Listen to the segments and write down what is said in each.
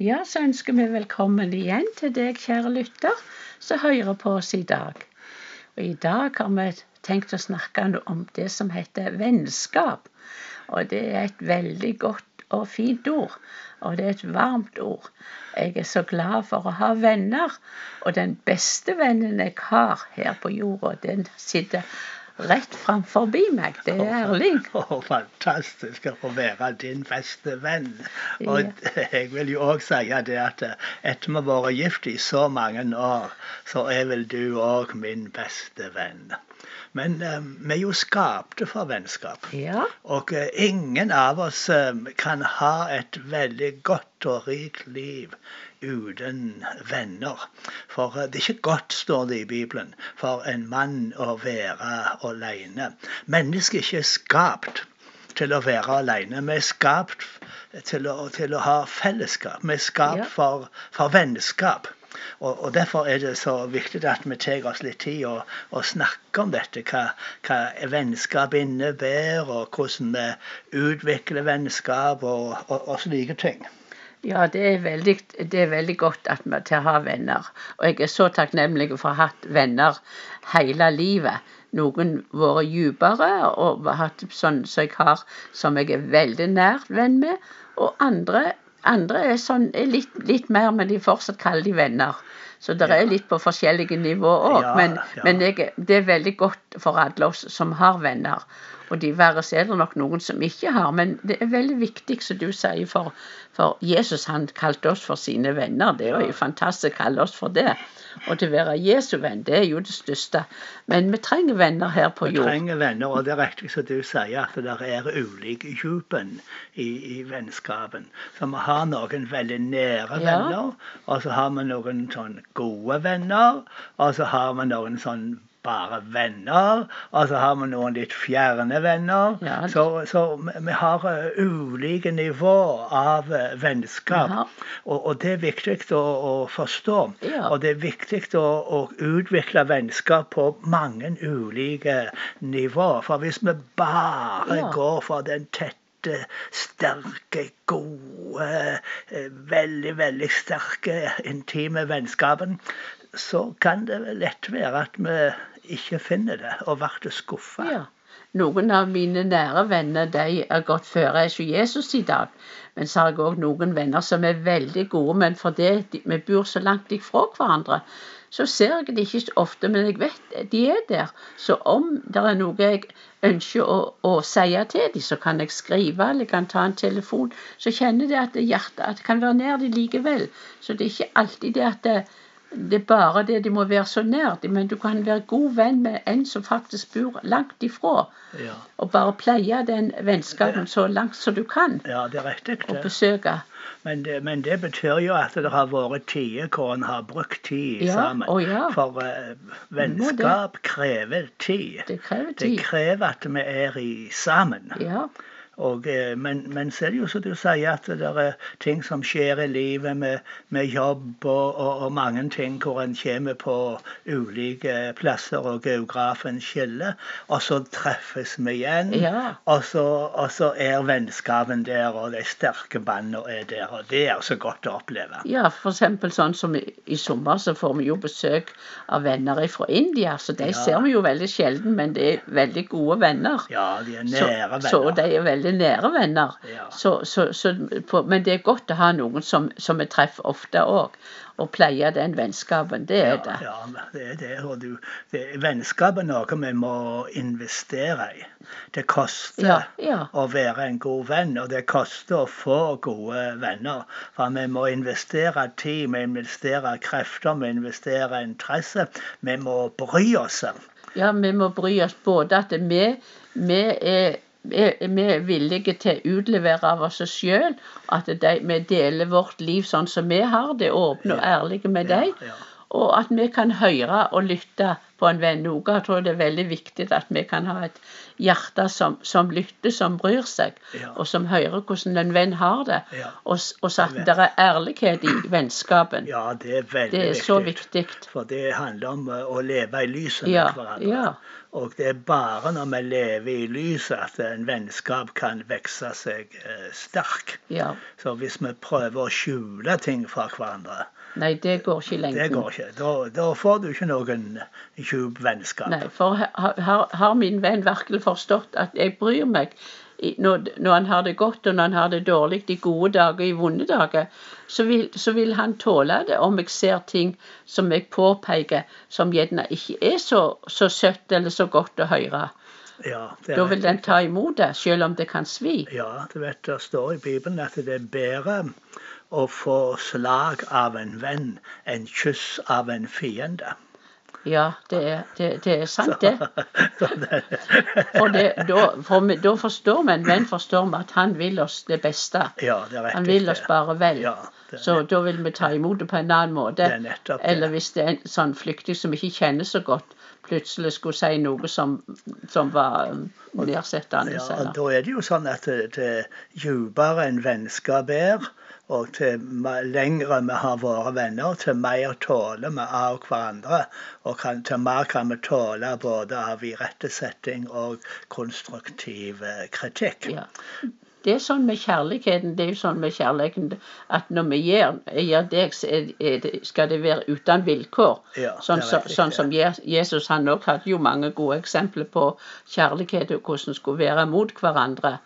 Ja, så ønsker vi velkommen igjen til deg, kjære lytter, som hører på oss i dag. Og I dag har vi tenkt å snakke om det som heter vennskap. Og det er et veldig godt og fint ord. Og det er et varmt ord. Jeg er så glad for å ha venner. Og den beste vennen jeg har her på jorda, den sitter rett framfor meg. Det er Erling. Oh, fantastisk å få være din beste venn. Og ja. jeg vil jo òg si det at etter vi har vært gift i så mange år, så er vel du òg min beste venn. Men um, vi er jo skapte for vennskap. Ja. Og uh, ingen av oss um, kan ha et veldig godt og rikt liv uten venner. For uh, det er ikke godt, står det i Bibelen, for en mann å være alene. Mennesket er ikke skapt til å være alene. Vi er skapt til å, til å ha fellesskap. Vi er skapt for, for vennskap. Og, og, Derfor er det så viktig at vi tar oss litt tid og, og snakker om dette. Hva, hva vennskap innebærer, og hvordan vi utvikler vennskap og, og, og slike ting. Ja, det er, veldig, det er veldig godt at vi til å ha venner. Og jeg er så takknemlig for å ha hatt venner hele livet. Noen vært dypere og hatt sånn som jeg har, som jeg er veldig nær venn med. Og andre andre er, sånn, er litt, litt, mer, men de fortsatt kaller de venner. Så det er litt på forskjellige nivå òg. Men, men jeg, det er veldig godt for alle oss som har venner. Og de verre er det nok noen som ikke har. Men det er veldig viktig, som du sier, for, for Jesus han kalte oss for sine venner. Det er jo fantastisk å kalle oss for det. Og til å være Jesu venn, det er jo det største. Men vi trenger venner her på jord. Vi trenger venner, og det er riktig som du sier, at det er ulik djupen i, i, vennskapen. Så vi har noen veldig nære ja. venner, og så har vi noen sånn gode venner, og så har vi noen sånn bare venner, og så har vi noen litt fjerne venner. Ja. Så, så, vi har uh, ulike nivåer av uh, vennskap. Og, og, det er viktig å, å forstå. Ja. Og det er viktig å, å, utvikle vennskap på mange ulike nivåer. For hvis vi bare går for den tette sterke, gode, uh, veldig, veldig sterke, intime vennskapen, så kan det lett være at vi ikke finner det, og ble skuffa. Ja. Noen av mine nære venner de er gått før jeg er Jesus i dag. Men så har jeg òg noen venner som er veldig gode, men fordi vi bor så langt ifra hverandre, så ser jeg det ikke så ofte, men jeg vet de er der. Så om det er noe jeg ønsker å, å si til dem, så kan jeg skrive eller kan ta en telefon. Så kjenner de at hjertet at det kan være nær dem likevel. Så det er ikke alltid det at det, det er bare det de må være så nær dem, men du kan være god venn med en som faktisk bor langt ifra. Ja. Og bare pleie den vennskapen så langt som du kan. Ja, det er riktig. Og besøke. Men det, men det, betyr jo at det har vært tider hvor en har brukt tid ja, sammen. Ja. For uh, vennskap krever tid. Det krever tid. Det krever at vi er i sammen. Ja. Og, eh, men, men, så er det jo som du sier, at det er ting som skjer i livet med, med jobb og, og, og, mange ting hvor en kommer på ulike plasser og geografen skiller. Og så treffes vi igjen, ja. og, så, og, så, er vennskapen der, og de sterke båndene er der. Og det er så godt å oppleve. Ja, f.eks. sånn som i, i, sommer, så får vi jo besøk av venner fra India. Så de ja. ser vi jo veldig sjelden, men det er veldig gode venner. Ja, de er nære så, venner. Så de er veldig veldig nære venner. Ja. Så, så, så på, men det er godt å ha noen som, som vi treffer ofte òg. Og pleie den vennskapen. Det er det. Ja, det er det. Og du, det, vennskap er noe vi må investere i. Det koster ja, ja. å være en god venn, og det koster å få gode venner. For vi må investere tid, vi investerer investere krefter, vi må investere interesse. Vi må bry oss. Ja, vi må bry oss både at vi, vi er vi er villige til å utlevere av oss sjøl. At de, vi deler vårt liv sånn som vi har det, åpne og ærlige med dem. Og at vi kan høre og lytte på en venn. Noe jeg tror det er veldig viktig at vi kan ha et hjerte som, som lytter, som bryr seg, Ja. og som hører hvordan en venn har det. Ja. Og, og så at det er ærlighet i vennskapen. Ja, det er veldig Det er så viktig. For det handler om eh, å leve i lyset Ja, med hverandre. ja. Og det er bare når vi lever i lyset at en vennskap kan vokse seg eh, sterk. Ja. Så hvis vi prøver å skjule ting fra hverandre, Nei, det går ikke i det går ikke. Da, da får du ikke noen djup vennskap. Nei, for har, har, min venn virkelig forstått at jeg bryr meg når, når han har det godt og når han har det dårlig, i gode dager og i vonde dager, så vil, så vil han tåle det om jeg ser ting som jeg påpeker som gjerne ikke er så, så søtt eller så godt å høre. Ja, det Da vil den ta imot det, selv om det kan svi. Ja, du vet, det står i Bibelen at det er bedre å få slag av en venn enn kyss av en fiende. Ja, det er, det, det er sant, det. For, det, da, for vi, da forstår vi, en venn forstår vi at han vil oss det beste. Ja, det er. Han vil oss bare vel. Ja, Så da vil vi ta imot det på en annen måte. Det er nettopp det. Eller hvis det er en sånn flyktning som ikke kjenner så godt, plutselig skulle si noe som, som var um, nedsettende. Ja, da er det jo sånn at det, det dypere en vennskap er, og til lengre vi har vært venner, til mer tåler vi av hverandre. Og kan, til mer kan vi tåle både av irettesetting og konstruktiv eh, kritikk. Ja. Det er sånn med kjærligheten. Det er jo sånn med kjærligheten at når vi gjør, gjør deg, så det, skal det være uten vilkår. Ja, sånn, så, sånn som Jesus han også hadde jo mange gode eksempler på kjærlighet og hvordan skulle være mot hverandre.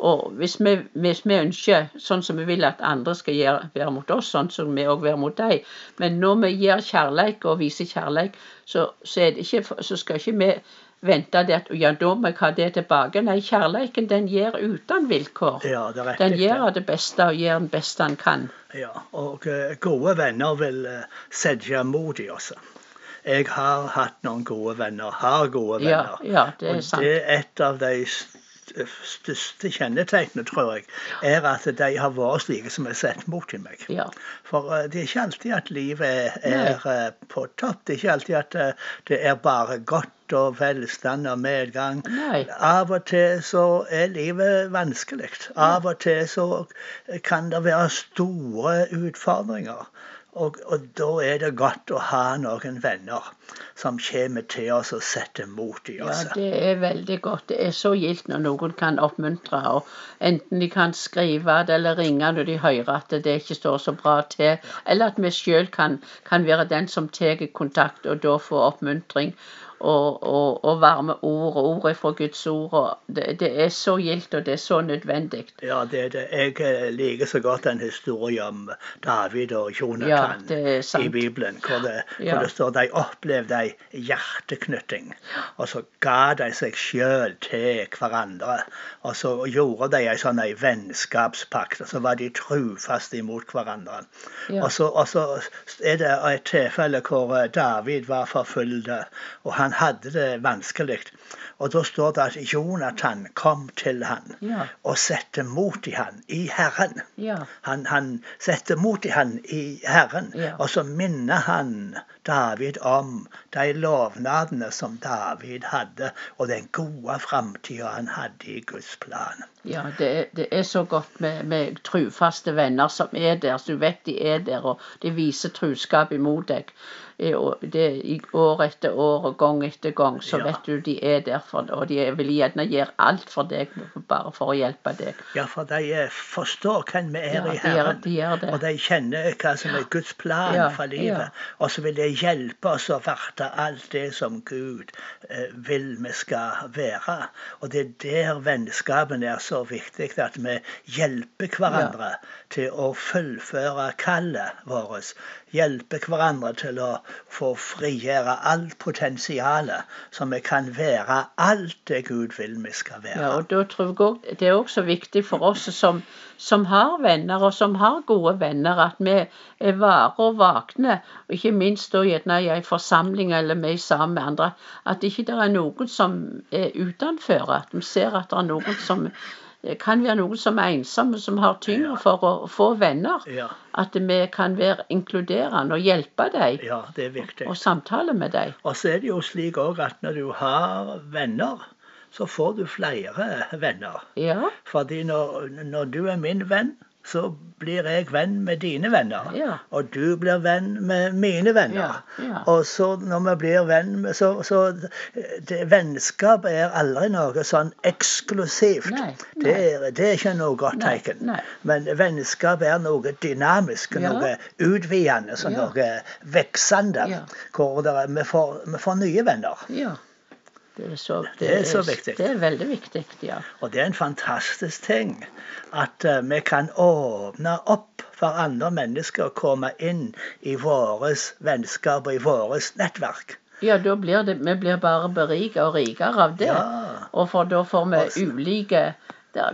Og hvis vi, hvis vi ønsker sånn som vi vil at andre skal gjøre, være mot oss, sånn som vi òg være mot dem Men når vi gir kjærleik og viser kjærleik, så, så, det ikke, så skal ikke vi vente det at ja, da må jeg ha det tilbake. Nei, kjærleiken den gir uten vilkår. Ja, det er riktig. Den gjør det. det beste og gjør det beste han kan. Ja, og eh, gode venner vil uh, sette mot i oss. Jeg har hatt noen gode venner, har gode venner. ja, det er sant. og det er et av de største kjennetegnet, tror jeg, er at de har vært slike som er sett mot i meg. Ja. For eh, det er ikke alltid at livet er, er eh, på topp. Det er ikke alltid at eh, det er bare godt og velstand og medgang. Nei. Av og til så er livet vanskelig. Av og til så kan det være store utfordringer. Og, og da er det godt å ha noen venner som kommer til oss og setter mot i Ja, det er veldig godt. Det er så gildt når noen kan oppmuntre. og Enten de kan skrive det eller ringe når de hører at det ikke står så bra til. Eller at vi sjøl kan, kan være den som tar kontakt og da får oppmuntring. Og, og, og varme ord og ord fra Guds ord. Det, det er så gildt, og det er så nødvendig. Ja, det det. Jeg eh, liker så godt en historie om David og Ja, Jonathan er i. Bibelen. Hvor det, Ja. hvor står de opplevde ei hjerteknytting. Og så ga de seg sjøl til hverandre. Og så gjorde de ei sånn ei vennskapspakt. Og så var de trufaste imot hverandre. Ja. Og, så, og så er det et tilfelle hvor eh, David var forfulgt, og han hadde det vanskelig. Og da står det at Jonathan kom til han Ja. og sette mot i han i Herren. Ja. Han, han setter mot i han i Herren, Ja. og så minner han David om de lovnadene som David hadde, og den gode framtida han hadde i Guds plan. Ja, det, er- det er så godt med, med trufaste venner som er der, så du vet de er der, og de viser truskap imot deg. Det, I år etter år og gang etter gang, så Ja. vet du de er der, for, og de vil gjerne gjøre alt for deg, bare for å hjelpe deg. Ja, for de eh, forstår hvem vi er Ja, i de gjør, de gjør. Og de kjenner hva som er Guds plan Ja, for livet. Og så vil de hjelpe oss å verte alt det som Gud eh, vil vi skal være. Og det er der vennskapen er så viktig, at vi hjelper hverandre til å fullføre kallet vårt. Hjelpe hverandre til å få frigjøre alt potensialet, så vi kan være alt det Gud vil vi skal være. Ja, og da tror jeg også, Det er også viktig for oss som, som har venner, og som har gode venner, at vi er vare og vakne. Og ikke minst da gjerne i en forsamling eller vi sammen med andre. At ikke det er noen som er utenfor. At vi ser at det er noen som kan være noen som er ensomme, som har tyngre for å få venner. Ja. At vi kan være inkluderende og hjelpe dem ja, det er viktig. og samtale med dem. Og så er det jo slik òg at når du har venner, så får du flere venner. Ja, Fordi når, når du er min venn, så blir jeg venn med dine venner. Ja. Og du blir venn med mine venner. Ja, ja. Og så når vi blir venn med Så, så det, vennskap er aldri noe sånn eksklusivt. Nei, nei. Det, er, det er ikke noe godt tegn. Men vennskap er noe dynamisk, Ja. noe utvidende, så Ja. noe veksende. Ja. Hvor er, vi, får, vi får nye venner. Det er, så, Det er så viktig. Det er veldig viktig, ja. Og det er en fantastisk ting at uh, vi kan åpne opp for andre mennesker å komme inn i vårt vennskap og i vårt nettverk. Ja, da blir det, vi blir bare berika og rikere av det. Ja. Og for da får vi ulike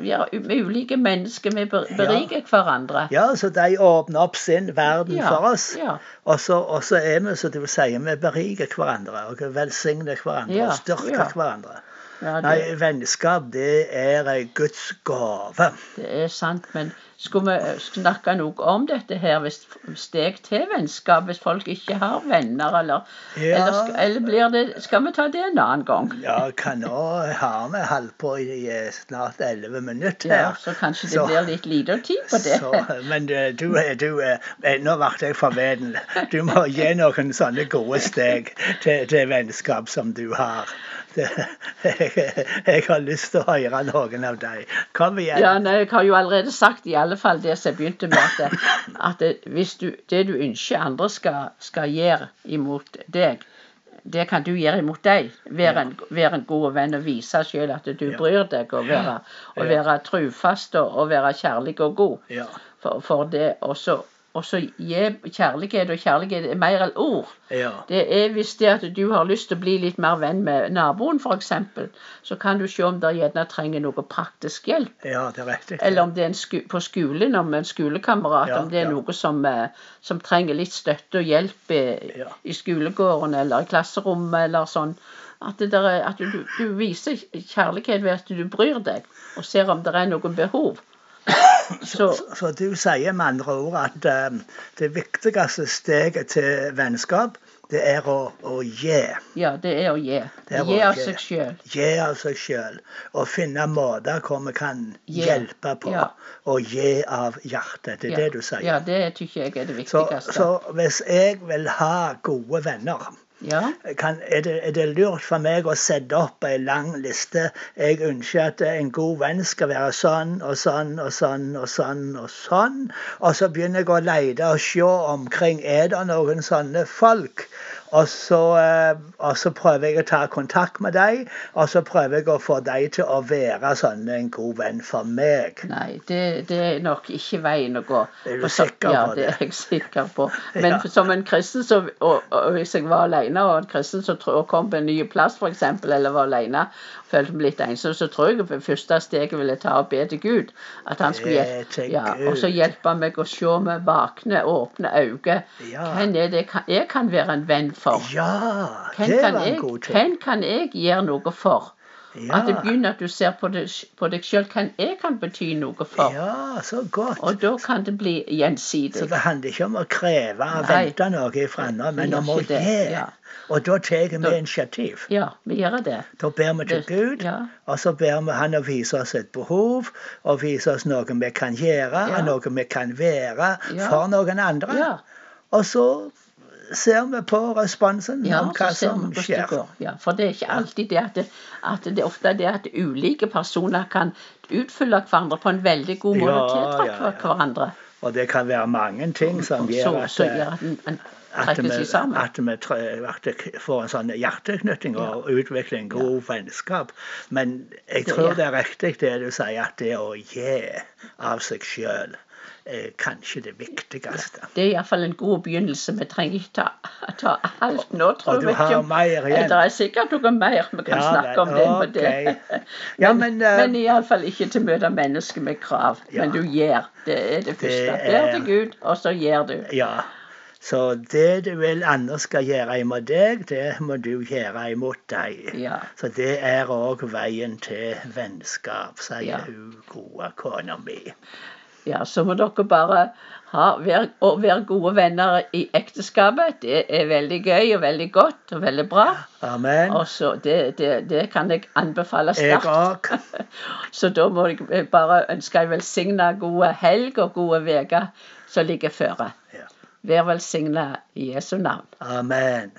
Vi er ulike mennesker, vi beriker beriker hverandre. Ja, så de åpner opp sin verden Ja, for oss. ja. Og, så, og så er vi, som du sier, vi beriker hverandre og velsigner hverandre Ja, og styrker ja. hverandre. Ja, Nei, vennskap, det er ei Guds gave. det er sant. Men skulle vi snakke noe om dette her, hvis steg til vennskap, hvis folk ikke har venner, eller, Ja. eller, eller blir det Skal vi ta det en annen gang? Ja, kan nå har vi holdt på i snart elleve minutter Ja, så kanskje det Så- blir litt lite tid på det. Så, men eh, du, du eh, Nå ble jeg forveden. Du må gi noen sånne gode steg til, til vennskap som du har. Det, jeg, jeg har lyst til å høre noen av dem. Kom igjen. Ja, nei, Jeg har jo allerede sagt i alle fall det som jeg begynte med, at, at det, hvis du, det du ønsker andre skal, skal gjøre imot deg, det kan du gjøre imot deg. Være en, være en god venn og vise selv at du Ja. bryr deg, og være, og Ja. være trufast og, og være kjærlig og god. Ja. For, for det også og så gi kjærlighet, og kjærlighet er mer enn ord. ja. Det er hvis det at du har lyst til å bli litt mer venn med naboen, f.eks., så kan du se om der gjerne trenger noe praktisk hjelp. Ja, det er riktig. Eller om det er sku, på skolen, om en skolekamerat, Ja, om det er ja. noe som, eh, som trenger litt støtte og hjelp i, i skolegården eller i klasserommet eller sånn. At, det der er, at du, du viser kjærlighet ved at du bryr deg, og ser om det er noen behov. Så, Så, så du sier med andre ord at um, det viktigste steget til vennskap, det er å, å gi. ja, det er å gi. Det er Gi av seg sjøl. Gi av seg sjøl. Og finne måter hvor vi kan Gi. hjelpe på. Ja. Og gi av hjertet. Det er det du sier. Ja, det syns jeg er det så, viktigste. så hvis jeg vil ha gode venner ja, kan, er, det, er det lurt for meg å sette opp ei lang liste? Jeg ønsker at en god venn skal være sånn og sånn og sånn og sånn. Og sånn. Og så begynner jeg å lete og se omkring. Er det noen sånne folk? Og så, eh, og så prøver jeg å ta kontakt med dem, og så prøver jeg å få dem til å være sånn en god venn for meg. Nei, det, det er nok ikke veien å gå. Er du så- sikker ja, på det? det? er jeg sikker på. Men Ja. som en kristen, så, og, og hvis jeg var alene og en kristen som kom på en ny plass, f.eks., eller var alene, følte meg litt ensom, så tror jeg det første steget ville ta og be til Gud. At han skulle hjelpe, ja, og så hjelpe meg å se med vakne, åpne øyne. Ja. Hvem er det jeg kan- jeg kan være en venn for? Ja, Hvem det var en god ting. hvem kan jeg gjøre noe for? Ja. At det begynner at du ser på, det, på deg sjøl hvem jeg kan bety noe for. Ja, så godt. Og da kan det bli gjensidig. Så det handler ikke om å kreve og Nei. vente noe fra andre, men om å gi. ja. Og da tar vi initiativ. Ja, vi gjør det. Da ber vi til Gud, ja. og så ber vi Han å vise oss et behov, og vise oss noe vi kan gjøre, Ja. noe vi kan være for noen andre. Ja, Og så ser vi på responsen ja om hva som skjer. Ja, for det er ikke alltid det at det, at det er ofte det at ulike personer kan utfylle hverandre på en veldig god måte og Ja, tiltrekke ja, ja. hverandre. Og det kan være mange ting som Og gjør så, at så gjør at en, en at vi, at vi at det får en sånn hjerteknytting og utvikler en god vennskap. Men jeg Det tror er- det er riktig det du sier, at det å gi av seg sjøl er kanskje det viktigste. Det er iallfall en god begynnelse. Vi trenger ikke ta, ta alt nå, tror du jeg. Det er sikkert noe mer vi kan Ja, snakke om det Okay. det. Ja, men, uh, men iallfall ikke til å møte mennesker med krav. Ja. Men du gjør. Det er det første. er- Ber til Gud, og så gjør du. Ja. Så det du vil andre skal gjøre imot deg, det må du gjøre imot deg. Ja. Så det er òg veien til vennskap, sier Ja. hun gode kona mi. Ja, så må dere bare ha, være, være gode venner i ekteskapet. Det er veldig gøy og veldig godt og veldig bra. Amen. Og så det, det, det kan jeg anbefale sterkt. Så da må jeg bare ønske en velsigna gode helg og gode uker som ligger føre. Ja. Vær velsigna i Jesu navn. Amen.